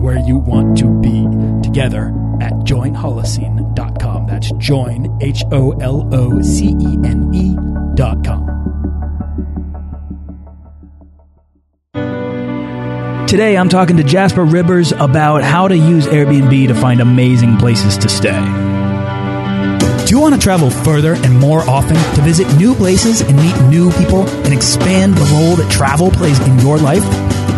where you want to be together at joinholocene.com. That's join, H O L O C E N E.com. Today, I'm talking to Jasper Ribbers about how to use Airbnb to find amazing places to stay. Do you want to travel further and more often to visit new places and meet new people and expand the role that travel plays in your life?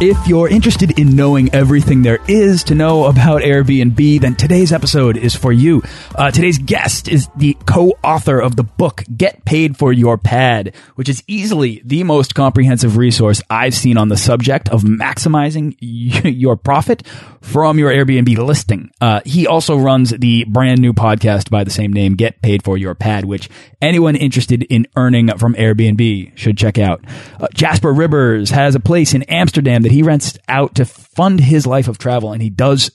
If you're interested in knowing everything there is to know about Airbnb, then today's episode is for you. Uh, today's guest is the co-author of the book Get Paid for Your Pad, which is easily the most comprehensive resource I've seen on the subject of maximizing your profit from your Airbnb listing. Uh, he also runs the brand new podcast by the same name, Get Paid for Your Pad, which anyone interested in earning from Airbnb should check out. Uh, Jasper Ribbers has a place in Amsterdam that he rents out to fund his life of travel, and he does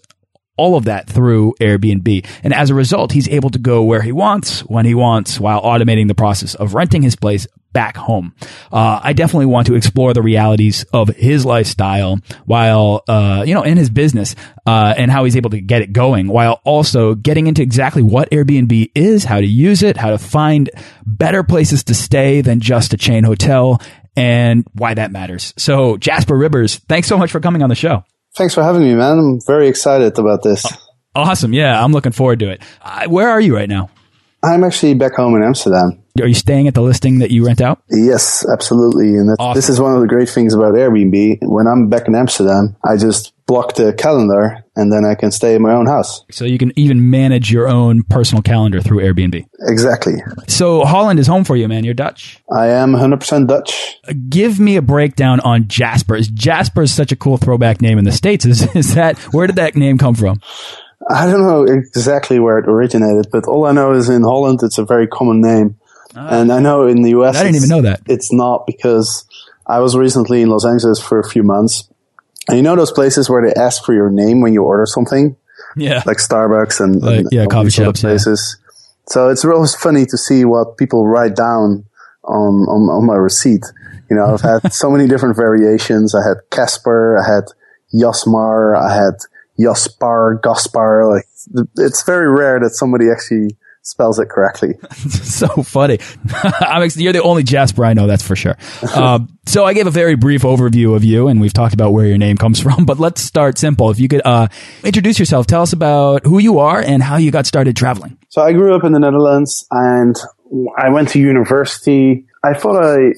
all of that through Airbnb. And as a result, he's able to go where he wants, when he wants, while automating the process of renting his place back home. Uh, I definitely want to explore the realities of his lifestyle while, uh, you know, in his business, uh, and how he's able to get it going while also getting into exactly what Airbnb is, how to use it, how to find better places to stay than just a chain hotel and why that matters. So Jasper Ribbers, thanks so much for coming on the show. Thanks for having me, man. I'm very excited about this. Awesome. Yeah, I'm looking forward to it. Uh, where are you right now? I'm actually back home in Amsterdam. Are you staying at the listing that you rent out? Yes, absolutely. And awesome. this is one of the great things about Airbnb. When I'm back in Amsterdam, I just block the calendar and then I can stay in my own house. So you can even manage your own personal calendar through Airbnb. Exactly. So Holland is home for you, man. You're Dutch. I am 100% Dutch. Uh, give me a breakdown on Jasper. Is Jasper such a cool throwback name in the States? Is, is that, where did that name come from? I don't know exactly where it originated, but all I know is in Holland it's a very common name. and I know in the US I didn't even know that. It's not because I was recently in Los Angeles for a few months. And you know those places where they ask for your name when you order something? Yeah. Like Starbucks and, Like, and yeah, coffee shops, yeah. places. So it's always funny to see what people write down on, on, on my receipt. You know, I've had so many different variations. I had Casper, I had Jasmar, I had Jaspar, Gaspar. Like, it's very rare that somebody actually spells it correctly. so funny. Ex- you're the only Jasper I know, that's for sure. Um, so I gave a very brief overview of you, and we've talked about where your name comes from. But let's start simple. If you could uh, introduce yourself, tell us about who you are and how you got started traveling. So I grew up in the Netherlands and I went to university. I thought I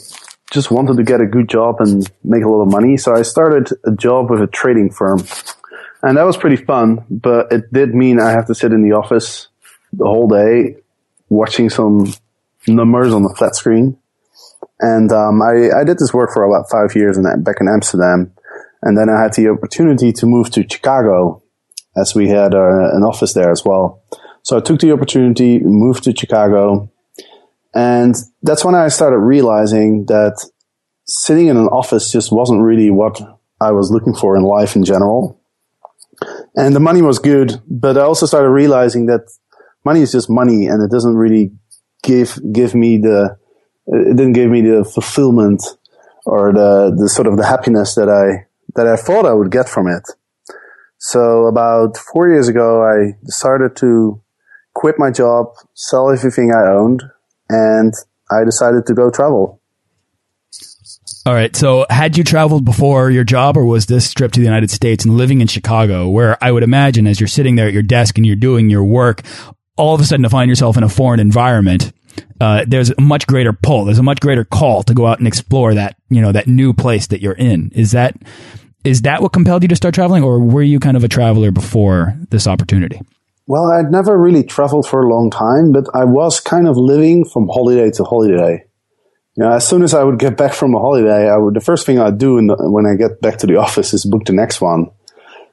just wanted to get a good job and make a lot of money. So I started a job with a trading firm. And that was pretty fun, but it did mean I have to sit in the office the whole day watching some numbers on the flat screen. And um, I, I did this work for about five years in, back in Amsterdam. And then I had the opportunity to move to Chicago as we had uh, an office there as well. So I took the opportunity, moved to Chicago. And that's when I started realizing that sitting in an office just wasn't really what I was looking for in life in general. And the money was good, but I also started realizing that money is just money and it doesn't really give, give me the, it didn't give me the fulfillment or the, the sort of the happiness that I, that I thought I would get from it. So about four years ago, I decided to quit my job, sell everything I owned, and I decided to go travel. All right. So, had you traveled before your job, or was this trip to the United States and living in Chicago, where I would imagine as you're sitting there at your desk and you're doing your work, all of a sudden to find yourself in a foreign environment, uh, there's a much greater pull. There's a much greater call to go out and explore that, you know, that new place that you're in. Is that is that what compelled you to start traveling, or were you kind of a traveler before this opportunity? Well, I'd never really traveled for a long time, but I was kind of living from holiday to holiday. You know, as soon as I would get back from a holiday, I would the first thing I'd do the, when I get back to the office is book the next one.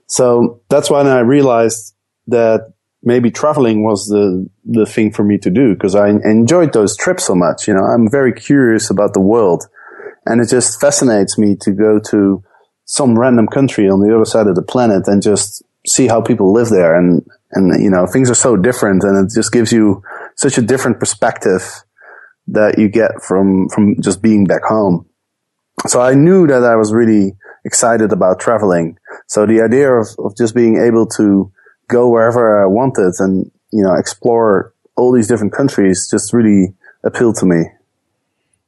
So that's when I realized that maybe traveling was the the thing for me to do because I enjoyed those trips so much. You know, I'm very curious about the world, and it just fascinates me to go to some random country on the other side of the planet and just see how people live there. And, and, you know, things are so different and it just gives you such a different perspective that you get from, from just being back home. So I knew that I was really excited about traveling. So the idea of, of just being able to go wherever I wanted and, you know, explore all these different countries just really appealed to me.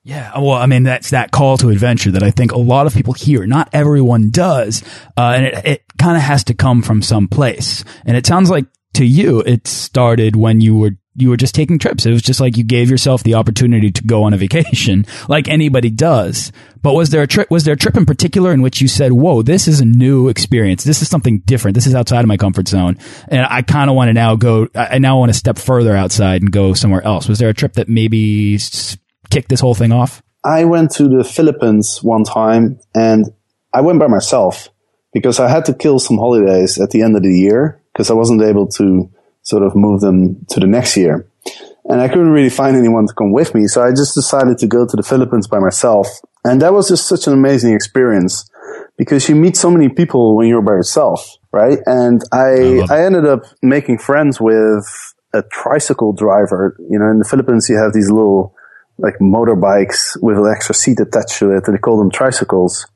Yeah, well, I mean, that's that call to adventure that I think a lot of people hear. Not everyone does, uh, and it, it kind of has to come from some place. And it sounds like to you, it started when you were you were just taking trips. It was just like you gave yourself the opportunity to go on a vacation, like anybody does. But was there a trip? Was there a trip in particular in which you said, "Whoa, this is a new experience. This is something different. This is outside of my comfort zone, and I kind of want to now go. I now want to step further outside and go somewhere else." Was there a trip that maybe kicked this whole thing off? I went to the Philippines one time and I went by myself because I had to kill some holidays at the end of the year because I wasn't able to sort of move them to the next year. And I couldn't really find anyone to come with me. So I just decided to go to the Philippines by myself. And that was just such an amazing experience because you meet so many people when you're by yourself, right? And I, I, I ended up making friends with a tricycle driver. You know, in the Philippines, you have these little like motorbikes with an extra seat attached to it. and They call them tricycles.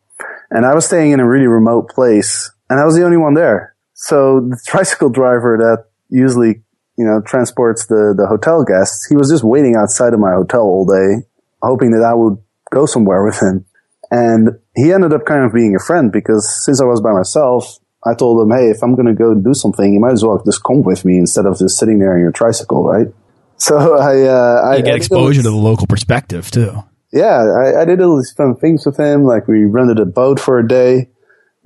And I was staying in a really remote place and I was the only one there. So the tricycle driver that usually, you know, transports the, the hotel guests, he was just waiting outside of my hotel all day, hoping that I would go somewhere with him. And he ended up kind of being a friend because since I was by myself, I told him, Hey, if I'm going to go do something, you might as well just come with me instead of just sitting there in your tricycle, right? So I, uh, I get exposure to the local perspective too. Yeah, I, I, did all these fun things with him. Like we rented a boat for a day,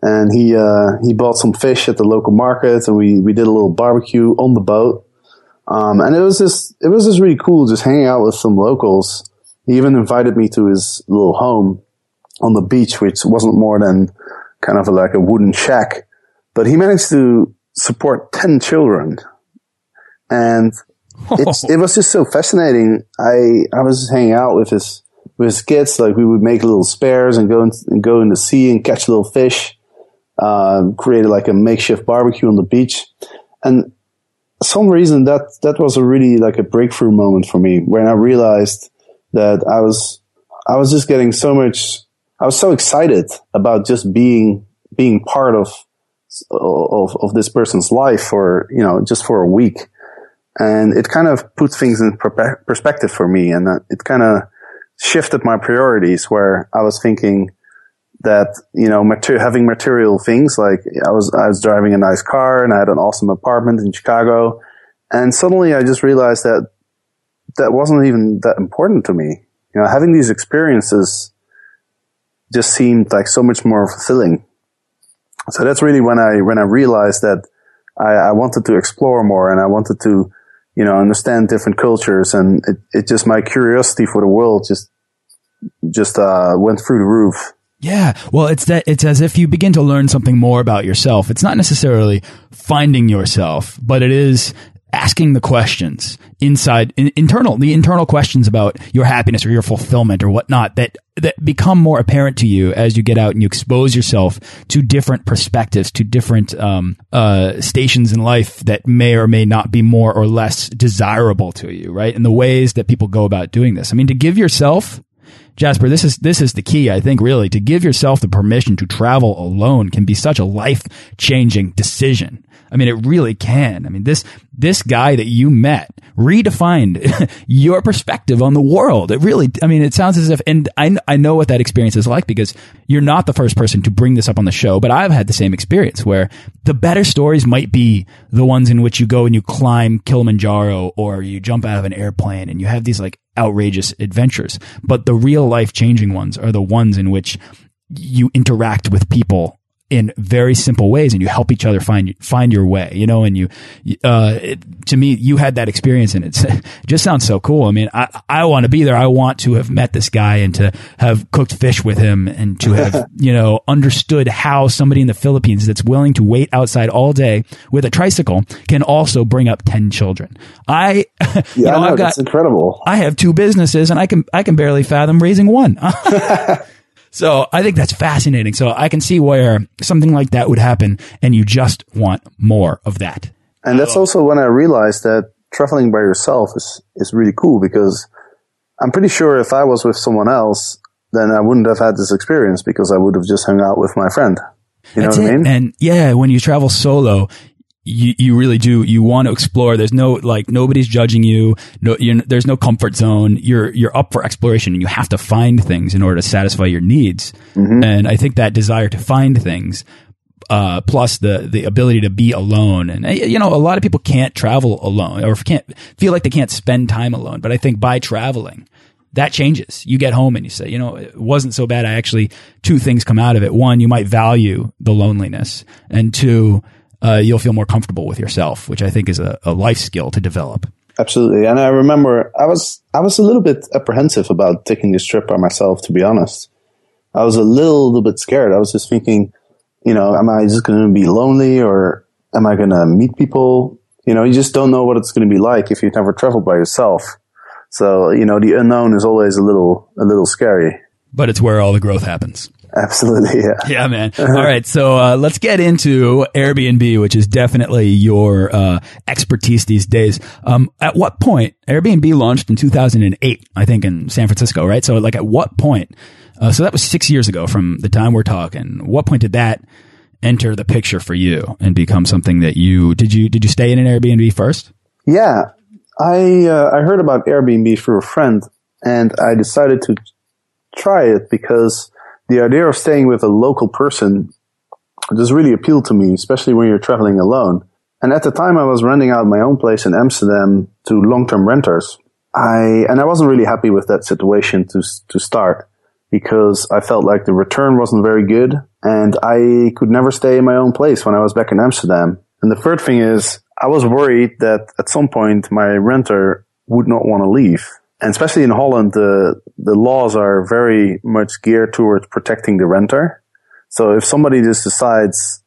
and he uh, he bought some fish at the local market, and we we did a little barbecue on the boat. Um, and it was just it was just really cool, just hanging out with some locals. He even invited me to his little home on the beach, which wasn't more than kind of like a wooden shack, but he managed to support ten children, and it was just so fascinating. I I was just hanging out with his with his kids. Like we would make little spares and go in, and go in the sea and catch little fish. Uh, created like a makeshift barbecue on the beach, and some reason that that was a really like a breakthrough moment for me when I realized that I was I was just getting so much. I was so excited about just being being part of of of this person's life for you know just for a week and it kind of put things in perspective for me. And uh, it kind of shifted my priorities where I was thinking that, you know, mater- having material things like I was, I was driving a nice car and I had an awesome apartment in Chicago. And suddenly I just realized that that wasn't even that important to me. You know, having these experiences just seemed like so much more fulfilling. So that's really when I, when I realized that I, I wanted to explore more and I wanted to you know, understand different cultures. And it, it just, my curiosity for the world just, just, uh, went through the roof. Yeah. Well, it's that, it's as if you begin to learn something more about yourself. It's not necessarily finding yourself, but it is asking the questions inside in, internal the internal questions about your happiness or your fulfillment or whatnot that that become more apparent to you as you get out and you expose yourself to different perspectives to different um, uh, stations in life that may or may not be more or less desirable to you right and the ways that people go about doing this i mean to give yourself Jasper, this is this is the key, I think, really. To give yourself the permission to travel alone can be such a life changing decision. I mean, it really can. I mean, this this guy that you met redefined your perspective on the world. It really, I mean, it sounds as if, and I, I know what that experience is like because you're not the first person to bring this up on the show, but I've had the same experience where the better stories might be the ones in which you go and you climb Kilimanjaro or you jump out of an airplane and you have these like outrageous adventures. But the real life changing ones are the ones in which you interact with people in very simple ways and you help each other find find your way you know and you uh, it, to me you had that experience and it just sounds so cool. I mean i i want to be there. I want to have met this guy and to have cooked fish with him and to have you know understood how somebody in the philippines that's willing to wait outside all day with a tricycle can also bring up 10 children. I yeah you know, i've got incredible. I have two businesses and i can i can barely fathom raising one so I think that's fascinating. So I can see where something like that would happen and you just want more of that. And that's oh. also when I realized that traveling by yourself is, is really cool because I'm pretty sure if I was with someone else, then I wouldn't have had this experience because I would have just hung out with my friend. You know That's what I mean? And yeah, when you travel solo, you, you really do you want to explore there's no like nobody's judging you no there's no comfort zone you're you're up for exploration and you have to find things in order to satisfy your needs mm -hmm. and i think that desire to find things uh, plus the the ability to be alone and you know a lot of people can't travel alone or can't feel like they can't spend time alone but i think by traveling that changes. You get home and you say, you know, it wasn't so bad. I actually, two things come out of it. One, you might value the loneliness and two, uh, you'll feel more comfortable with yourself, which I think is a, a life skill to develop. Absolutely. And I remember I was, I was a little bit apprehensive about taking this trip by myself, to be honest. I was a little, little bit scared. I was just thinking, you know, am I just going to be lonely or am I going to meet people? You know, you just don't know what it's going to be like if you've never traveled by yourself. So, you know, the unknown is always a little, a little scary. But it's where all the growth happens. Absolutely, yeah. Yeah, man. All right, so uh, let's get into Airbnb, which is definitely your uh, expertise these days. Um, at what point Airbnb launched in 2008, I think, in San Francisco, right? So, like, at what point? Uh, so that was six years ago from the time we're talking. What point did that enter the picture for you and become something that you did? You did you stay in an Airbnb first? Yeah, I uh, I heard about Airbnb through a friend, and I decided to try it because the idea of staying with a local person just really appealed to me, especially when you're traveling alone. And at the time I was renting out my own place in Amsterdam to long-term renters. I, and I wasn't really happy with that situation to, to start because I felt like the return wasn't very good and I could never stay in my own place when I was back in Amsterdam. And the third thing is I was worried that at some point my renter would not want to leave and especially in Holland, the the laws are very much geared towards protecting the renter. So if somebody just decides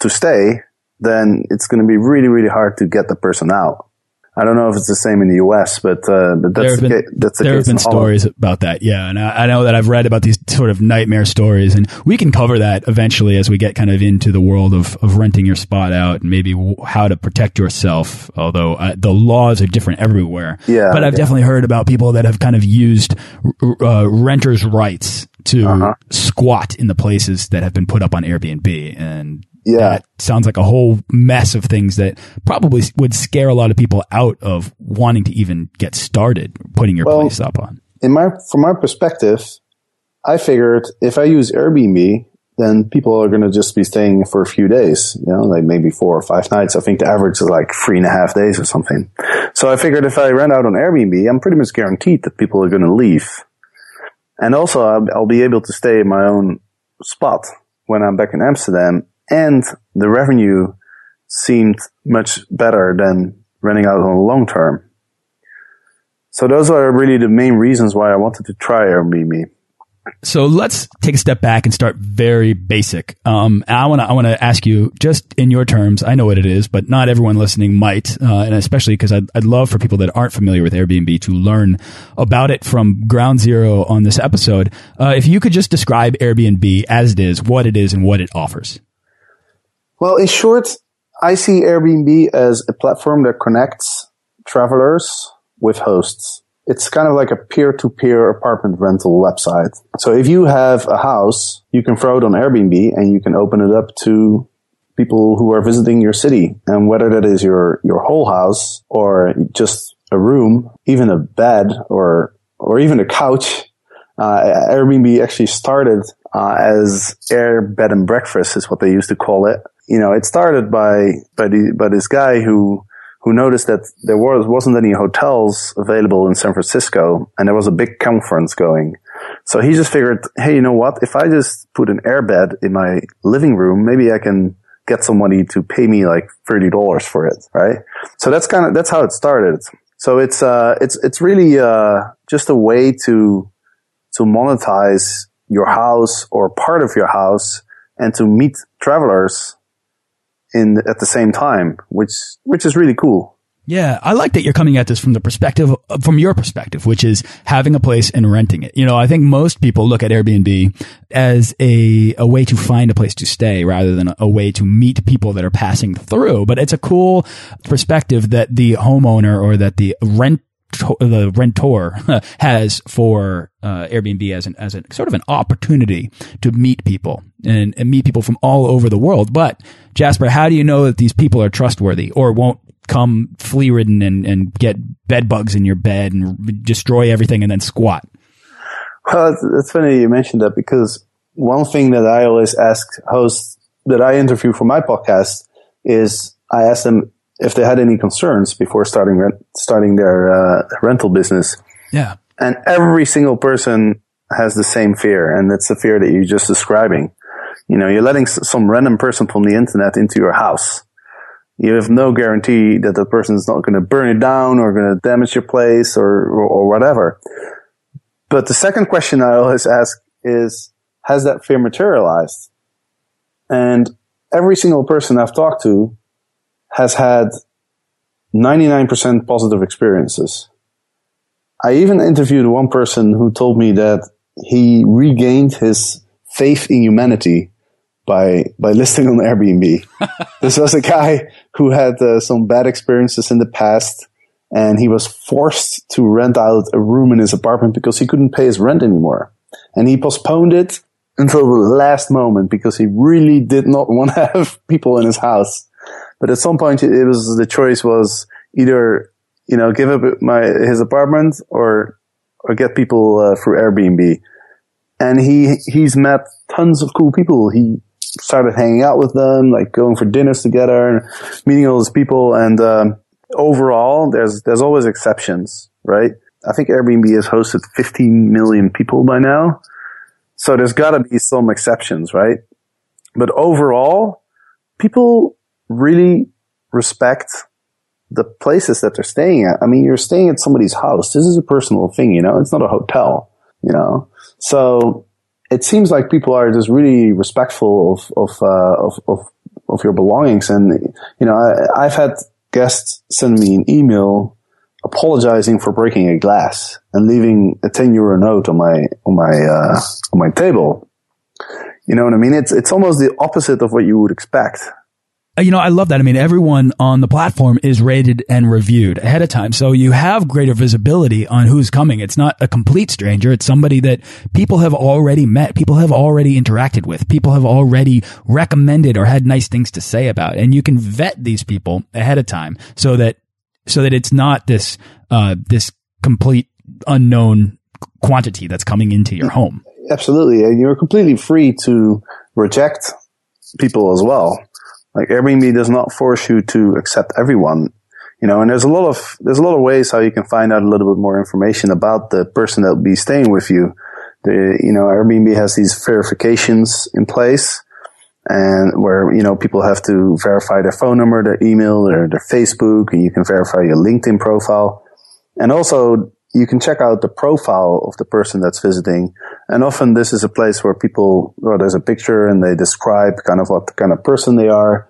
to stay, then it's going to be really, really hard to get the person out. I don't know if it's the same in the U.S., but, uh, but that's, the, been, that's the there have been stories about that. Yeah. And I, I, know that I've read about these sort of nightmare stories and we can cover that eventually as we get kind of into the world of, of renting your spot out and maybe how to protect yourself. Although uh, the laws are different everywhere. Yeah. But I've yeah. definitely heard about people that have kind of used uh, renters' rights to -huh. squat in the places that have been put up on Airbnb and yeah. That sounds like a whole mess of things that probably would scare a lot of people out of wanting to even get started putting your well, place up on. In my, from my perspective, I figured if I use Airbnb, then people are going to just be staying for a few days, you know, like maybe four or five nights. I think the average is like three and a half days or something. So I figured if I rent out on Airbnb, I'm pretty much guaranteed that people are going to leave. And also I'll, I'll be able to stay in my own spot when I'm back in Amsterdam and the revenue seemed much better than renting out on the long term. So those are really the main reasons why I wanted to try Airbnb. So let's take a step back and start very basic. Um, I want to I want to ask you just in your terms. I know what it is, but not everyone listening might, uh, and especially because I'd, I'd love for people that aren't familiar with Airbnb to learn about it from ground zero on this episode. Uh, if you could just describe Airbnb as it is, what it is, and what it offers. Well, in short, I see Airbnb as a platform that connects travelers with hosts. it's kind of like a peer-to-peer apartment rental website. So if you have a house, you can throw it on Airbnb and you can open it up to people who are visiting your city. And whether that is your, your whole house or just a room, even a bed or, or even a couch, uh, Airbnb actually started uh, as air bed and breakfast is what they used to call it. You know, it started by by, the, by this guy who who noticed that there was wasn't any hotels available in San Francisco, and there was a big conference going. So he just figured, hey, you know what? If I just put an airbed in my living room, maybe I can get somebody to pay me like thirty dollars for it, right? So that's kind of that's how it started. So it's uh it's it's really uh just a way to to monetize your house or part of your house and to meet travelers in at the same time, which which is really cool. Yeah, I like that you're coming at this from the perspective uh, from your perspective, which is having a place and renting it. You know, I think most people look at Airbnb as a a way to find a place to stay rather than a way to meet people that are passing through. But it's a cool perspective that the homeowner or that the rent the rentor has for uh, Airbnb as an as a sort of an opportunity to meet people and, and meet people from all over the world. But Jasper, how do you know that these people are trustworthy or won't come flea ridden and, and get bed bugs in your bed and destroy everything and then squat? Well, it's, funny you mentioned that because one thing that I always ask hosts that I interview for my podcast is I ask them if they had any concerns before starting rent, starting their uh, rental business. Yeah, and every single person has the same fear, and it's the fear that you're just describing. You know, you're letting some random person from the internet into your house. You have no guarantee that the person is not going to burn it down or going to damage your place or, or, or whatever. But the second question I always ask is, has that fear materialized? And every single person I've talked to has had 99% positive experiences. I even interviewed one person who told me that he regained his faith in humanity by by listing on Airbnb. this was a guy who had uh, some bad experiences in the past, and he was forced to rent out a room in his apartment because he couldn't pay his rent anymore, and he postponed it until the last moment because he really did not want to have people in his house. But at some point, it was the choice was either you know give up my his apartment or or get people uh, through Airbnb. And he he's met tons of cool people. He started hanging out with them, like going for dinners together, and meeting all these people. And um, overall, there's there's always exceptions, right? I think Airbnb has hosted 15 million people by now, so there's got to be some exceptions, right? But overall, people really respect the places that they're staying at. I mean, you're staying at somebody's house. This is a personal thing, you know, it's not a hotel, you know? So it seems like people are just really respectful of, of, uh, of, of, of, your belongings. And, you know, I, I've had guests send me an email apologizing for breaking a glass and leaving a 10 euro note on my, on my, uh, on my table. You know what I mean? It's, it's almost the opposite of what you would expect. You know, I love that. I mean, everyone on the platform is rated and reviewed ahead of time. So you have greater visibility on who's coming. It's not a complete stranger. It's somebody that people have already met. People have already interacted with. People have already recommended or had nice things to say about. And you can vet these people ahead of time so that, so that it's not this, uh, this complete unknown quantity that's coming into your home. Absolutely. And you're completely free to reject people as well. Like Airbnb does not force you to accept everyone, you know, and there's a lot of, there's a lot of ways how you can find out a little bit more information about the person that will be staying with you. The, you know, Airbnb has these verifications in place and where, you know, people have to verify their phone number, their email, their, their Facebook, and you can verify your LinkedIn profile. And also you can check out the profile of the person that's visiting. And often this is a place where people, well, there's a picture and they describe kind of what kind of person they are.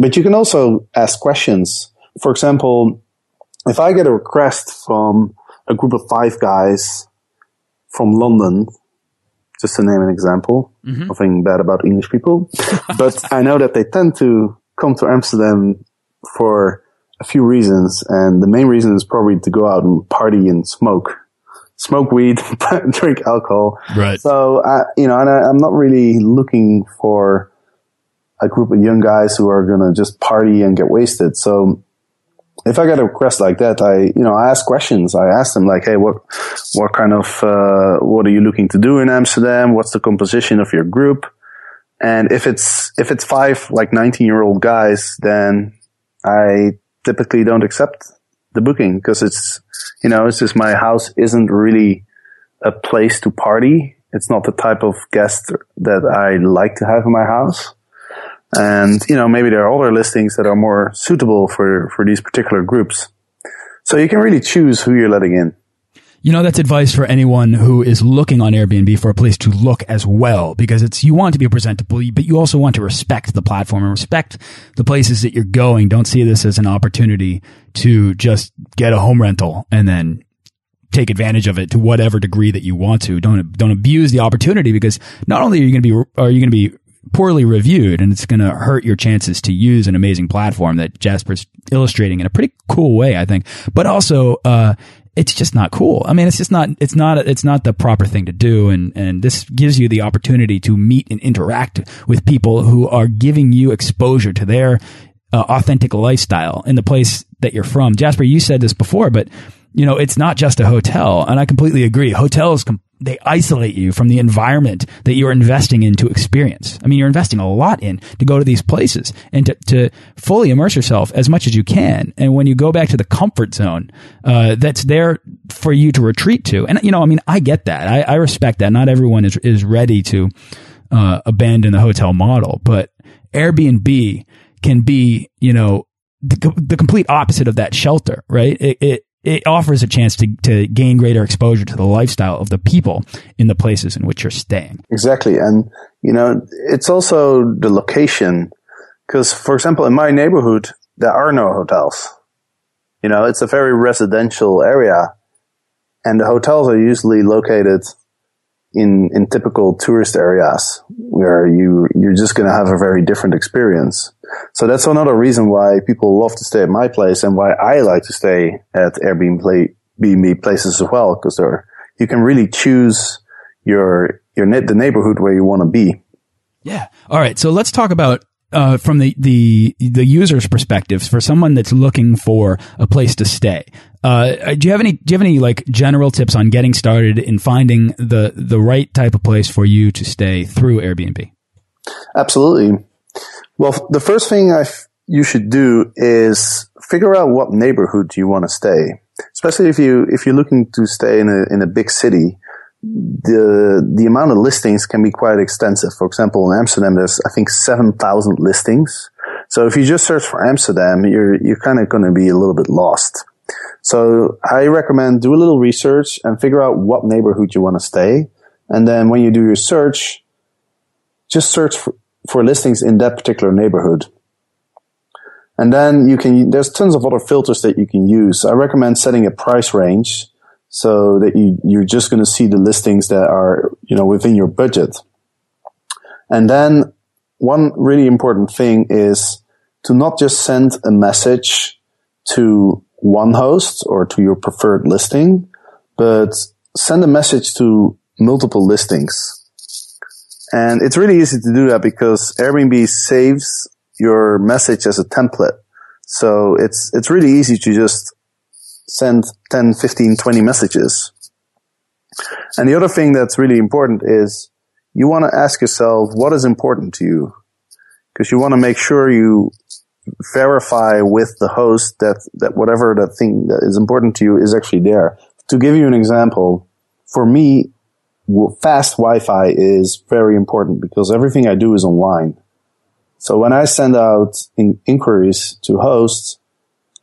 But you can also ask questions. For example, if I get a request from a group of five guys from London, just to name an example, mm-hmm. nothing bad about English people, but I know that they tend to come to Amsterdam for a few reasons, and the main reason is probably to go out and party and smoke. smoke weed, drink alcohol. Right. So, uh, you know, and I, I'm not really looking for a group of young guys who are going to just party and get wasted. So if I get a request like that, I, you know, I ask questions. I ask them like, Hey, what, what kind of, uh, what are you looking to do in Amsterdam? What's the composition of your group? And if it's, if it's five like 19 year old guys, then I typically don't accept the booking because it's, you know, it's just my house isn't really a place to party. It's not the type of guest that I like to have in my house. And, you know, maybe there are other listings that are more suitable for, for these particular groups. So you can really choose who you're letting in. You know, that's advice for anyone who is looking on Airbnb for a place to look as well, because it's, you want to be presentable, but you also want to respect the platform and respect the places that you're going. Don't see this as an opportunity to just get a home rental and then take advantage of it to whatever degree that you want to. Don't, don't abuse the opportunity because not only are you going to be, are you going to be poorly reviewed and it's going to hurt your chances to use an amazing platform that Jasper's illustrating in a pretty cool way, I think. But also, uh, it's just not cool. I mean, it's just not, it's not, it's not the proper thing to do. And, and this gives you the opportunity to meet and interact with people who are giving you exposure to their uh, authentic lifestyle in the place that you're from. Jasper, you said this before, but you know, it's not just a hotel. And I completely agree. Hotels, they isolate you from the environment that you're investing in to experience. I mean, you're investing a lot in to go to these places and to, to fully immerse yourself as much as you can. And when you go back to the comfort zone, uh, that's there for you to retreat to. And, you know, I mean, I get that. I, I respect that. Not everyone is, is ready to, uh, abandon the hotel model, but Airbnb can be, you know, the, the complete opposite of that shelter, right? It, it, it offers a chance to, to gain greater exposure to the lifestyle of the people in the places in which you're staying. Exactly. And, you know, it's also the location. Because, for example, in my neighborhood, there are no hotels. You know, it's a very residential area. And the hotels are usually located in, in typical tourist areas where you, you're just going to have a very different experience. So that's another reason why people love to stay at my place and why I like to stay at Airbnb places as well, because you can really choose your, your, the neighborhood where you want to be. Yeah. All right. So let's talk about uh, from the, the the user's perspectives for someone that's looking for a place to stay. Uh, do you have any do you have any like general tips on getting started in finding the the right type of place for you to stay through Airbnb? Absolutely. Well, the first thing I you should do is figure out what neighborhood you want to stay. Especially if you if you're looking to stay in a in a big city, the the amount of listings can be quite extensive. For example, in Amsterdam, there's I think seven thousand listings. So if you just search for Amsterdam, you're you're kind of going to be a little bit lost. So I recommend do a little research and figure out what neighborhood you want to stay, and then when you do your search, just search for, for listings in that particular neighborhood. And then you can, there's tons of other filters that you can use. I recommend setting a price range so that you, you're just going to see the listings that are, you know, within your budget. And then one really important thing is to not just send a message to one host or to your preferred listing, but send a message to multiple listings. And it's really easy to do that because Airbnb saves your message as a template. So it's, it's really easy to just send 10, 15, 20 messages. And the other thing that's really important is you want to ask yourself what is important to you because you want to make sure you verify with the host that, that whatever that thing that is important to you is actually there. To give you an example, for me, fast Wi-Fi is very important because everything I do is online. So when I send out in inquiries to hosts,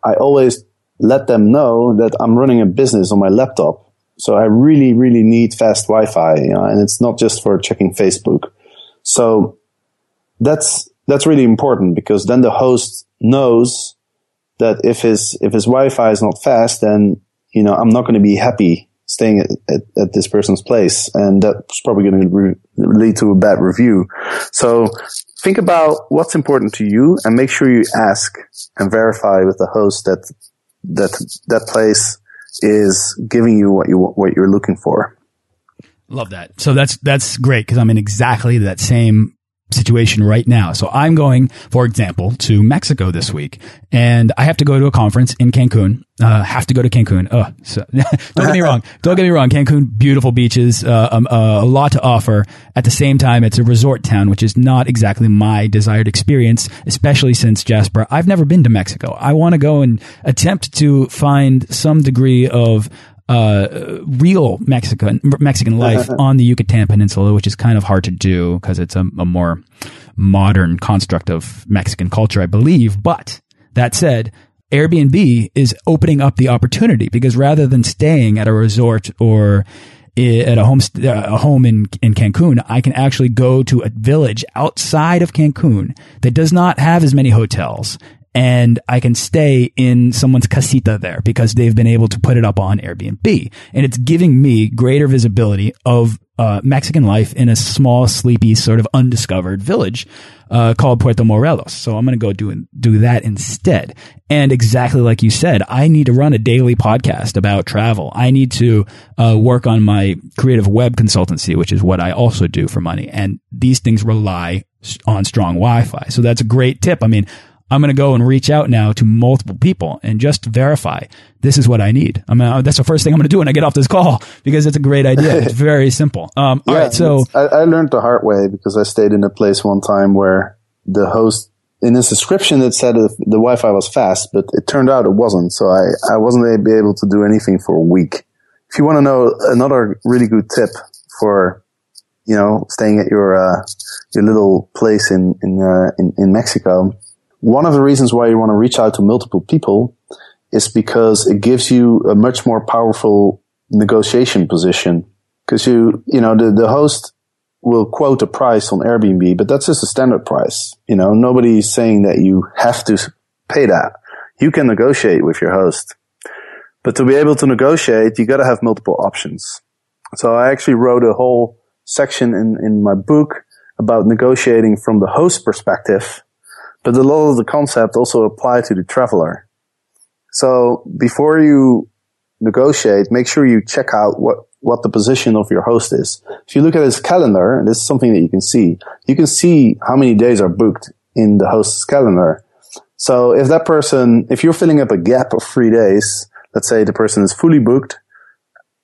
I always let them know that I'm running a business on my laptop. So I really, really need fast Wi-Fi, you know, and it's not just for checking Facebook. So that's, that's really important because then the host knows that if his, if his Wi-Fi is not fast, then, you know, I'm not going to be happy staying at, at, at, this person's place. And that's probably going to re- lead to a bad review. So think about what's important to you and make sure you ask and verify with the host that that that place is giving you what you what you're looking for. Love that. So that's that's great because I'm in exactly that same situation right now. So I'm going, for example, to Mexico this week, and I have to go to a conference in Cancun. Uh, have to go to Cancun. Oh, so, don't get me wrong. Don't get me wrong. Cancun, beautiful beaches, uh, um, uh, a lot to offer. At the same time, it's a resort town, which is not exactly my desired experience, especially since Jasper, I've never been to Mexico. I want to go and attempt to find some degree of uh, real Mexican Mexican life on the Yucatan Peninsula, which is kind of hard to do because it's a, a more modern construct of Mexican culture, I believe. But that said, Airbnb is opening up the opportunity because rather than staying at a resort or at a home a home in in Cancun, I can actually go to a village outside of Cancun that does not have as many hotels and I can stay in someone's casita there because they've been able to put it up on Airbnb. And it's giving me greater visibility of uh, Mexican life in a small, sleepy, sort of undiscovered village uh, called Puerto Morelos. So I'm going to go do do that instead. And exactly like you said, I need to run a daily podcast about travel. I need to uh, work on my creative web consultancy, which is what I also do for money. And these things rely on strong Wi-Fi. So that's a great tip. I mean, I'm going to go and reach out now to multiple people and just verify this is what I need. I mean, that's the first thing I'm going to do when I get off this call because it's a great idea. It's very simple. Um, yeah, all right. So I, I, learned the hard way because I stayed in a place one time where the host in his description it said the Wi-Fi was fast, but it turned out it wasn't. So I, I wasn't able to do anything for a week. If you want to know another really good tip for, you know, staying at your, uh, your little place in, in, uh, in, in Mexico, one of the reasons why you want to reach out to multiple people is because it gives you a much more powerful negotiation position. Cause you, you know, the, the host will quote a price on Airbnb, but that's just a standard price. You know, nobody's saying that you have to pay that. You can negotiate with your host. But to be able to negotiate, you got to have multiple options. So I actually wrote a whole section in, in my book about negotiating from the host perspective but a lot of the concept also apply to the traveler. So before you negotiate, make sure you check out what, what the position of your host is. If you look at his calendar, and this is something that you can see, you can see how many days are booked in the host's calendar. So if that person, if you're filling up a gap of three days, let's say the person is fully booked,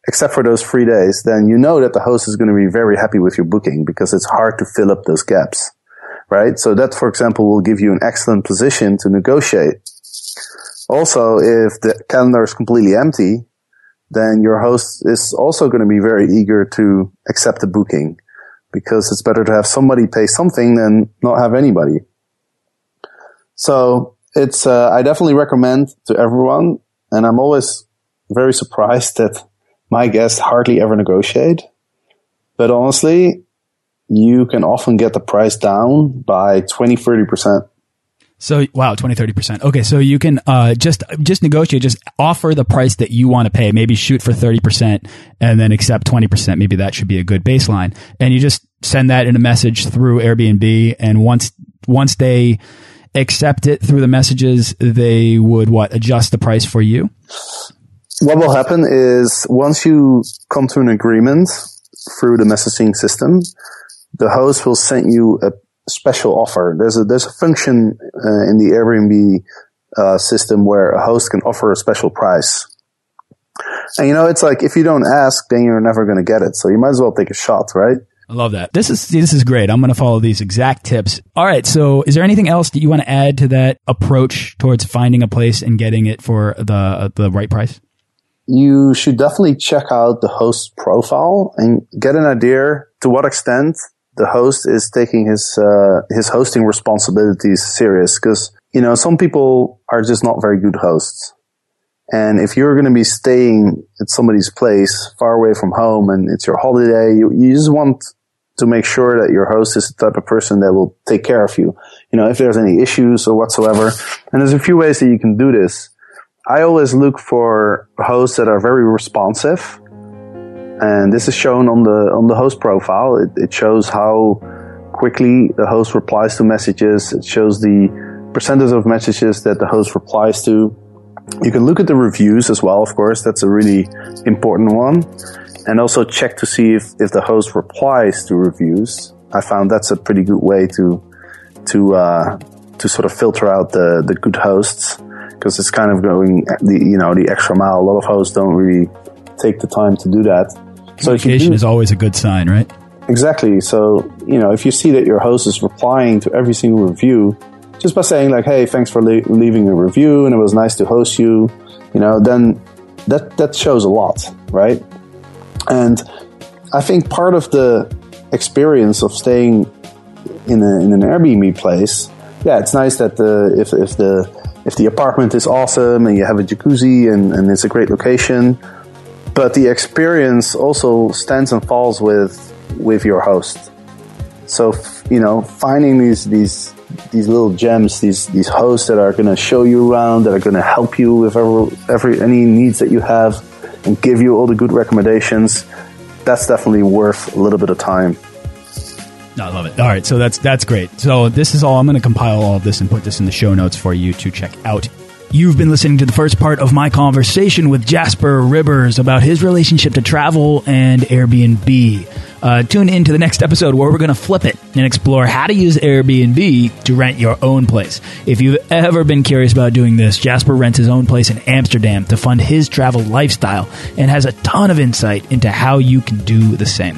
except for those three days, then you know that the host is going to be very happy with your booking because it's hard to fill up those gaps right? So that, for example, will give you an excellent position to negotiate. Also, if the calendar is completely empty, then your host is also going to be very eager to accept the booking because it's better to have somebody pay something than not have anybody. So it's, uh, I definitely recommend to everyone. And I'm always very surprised that my guests hardly ever negotiate. But honestly, you can often get the price down by 20, 30%. So wow, 20, 30%. Okay. So you can, uh, just, just negotiate, just offer the price that you want to pay. Maybe shoot for 30% and then accept 20%. Maybe that should be a good baseline. And you just send that in a message through Airbnb. And once, once they accept it through the messages, they would what? Adjust the price for you? What will happen is once you come to an agreement through the messaging system, the host will send you a special offer. There's a there's a function uh, in the Airbnb uh, system where a host can offer a special price. And you know, it's like if you don't ask, then you're never going to get it. So you might as well take a shot, right? I love that. This is this is great. I'm going to follow these exact tips. All right. So, is there anything else that you want to add to that approach towards finding a place and getting it for the the right price? You should definitely check out the host profile and get an idea to what extent the host is taking his uh, his hosting responsibilities serious because you know some people are just not very good hosts. And if you're going to be staying at somebody's place far away from home and it's your holiday, you, you just want to make sure that your host is the type of person that will take care of you. You know, if there's any issues or whatsoever. And there's a few ways that you can do this. I always look for hosts that are very responsive and this is shown on the on the host profile. It, it shows how quickly the host replies to messages. It shows the percentage of messages that the host replies to. You can look at the reviews as well, of course. That's a really important one. And also check to see if, if the host replies to reviews. I found that's a pretty good way to, to, uh, to sort of filter out the, the good hosts because it's kind of going the, you know, the extra mile. A lot of hosts don't really take the time to do that. So communication do, is always a good sign, right? Exactly. So, you know, if you see that your host is replying to every single review, just by saying like, "Hey, thanks for le- leaving a review, and it was nice to host you," you know, then that that shows a lot, right? And I think part of the experience of staying in, a, in an Airbnb place, yeah, it's nice that the if if the if the apartment is awesome and you have a jacuzzi and, and it's a great location, but the experience also stands and falls with with your host. So you know, finding these these these little gems, these these hosts that are going to show you around, that are going to help you with every, every any needs that you have, and give you all the good recommendations. That's definitely worth a little bit of time. I love it. All right, so that's that's great. So this is all. I'm going to compile all of this and put this in the show notes for you to check out. You've been listening to the first part of my conversation with Jasper Ribbers about his relationship to travel and Airbnb. Uh, tune in to the next episode where we're going to flip it and explore how to use Airbnb to rent your own place. If you've ever been curious about doing this, Jasper rents his own place in Amsterdam to fund his travel lifestyle and has a ton of insight into how you can do the same.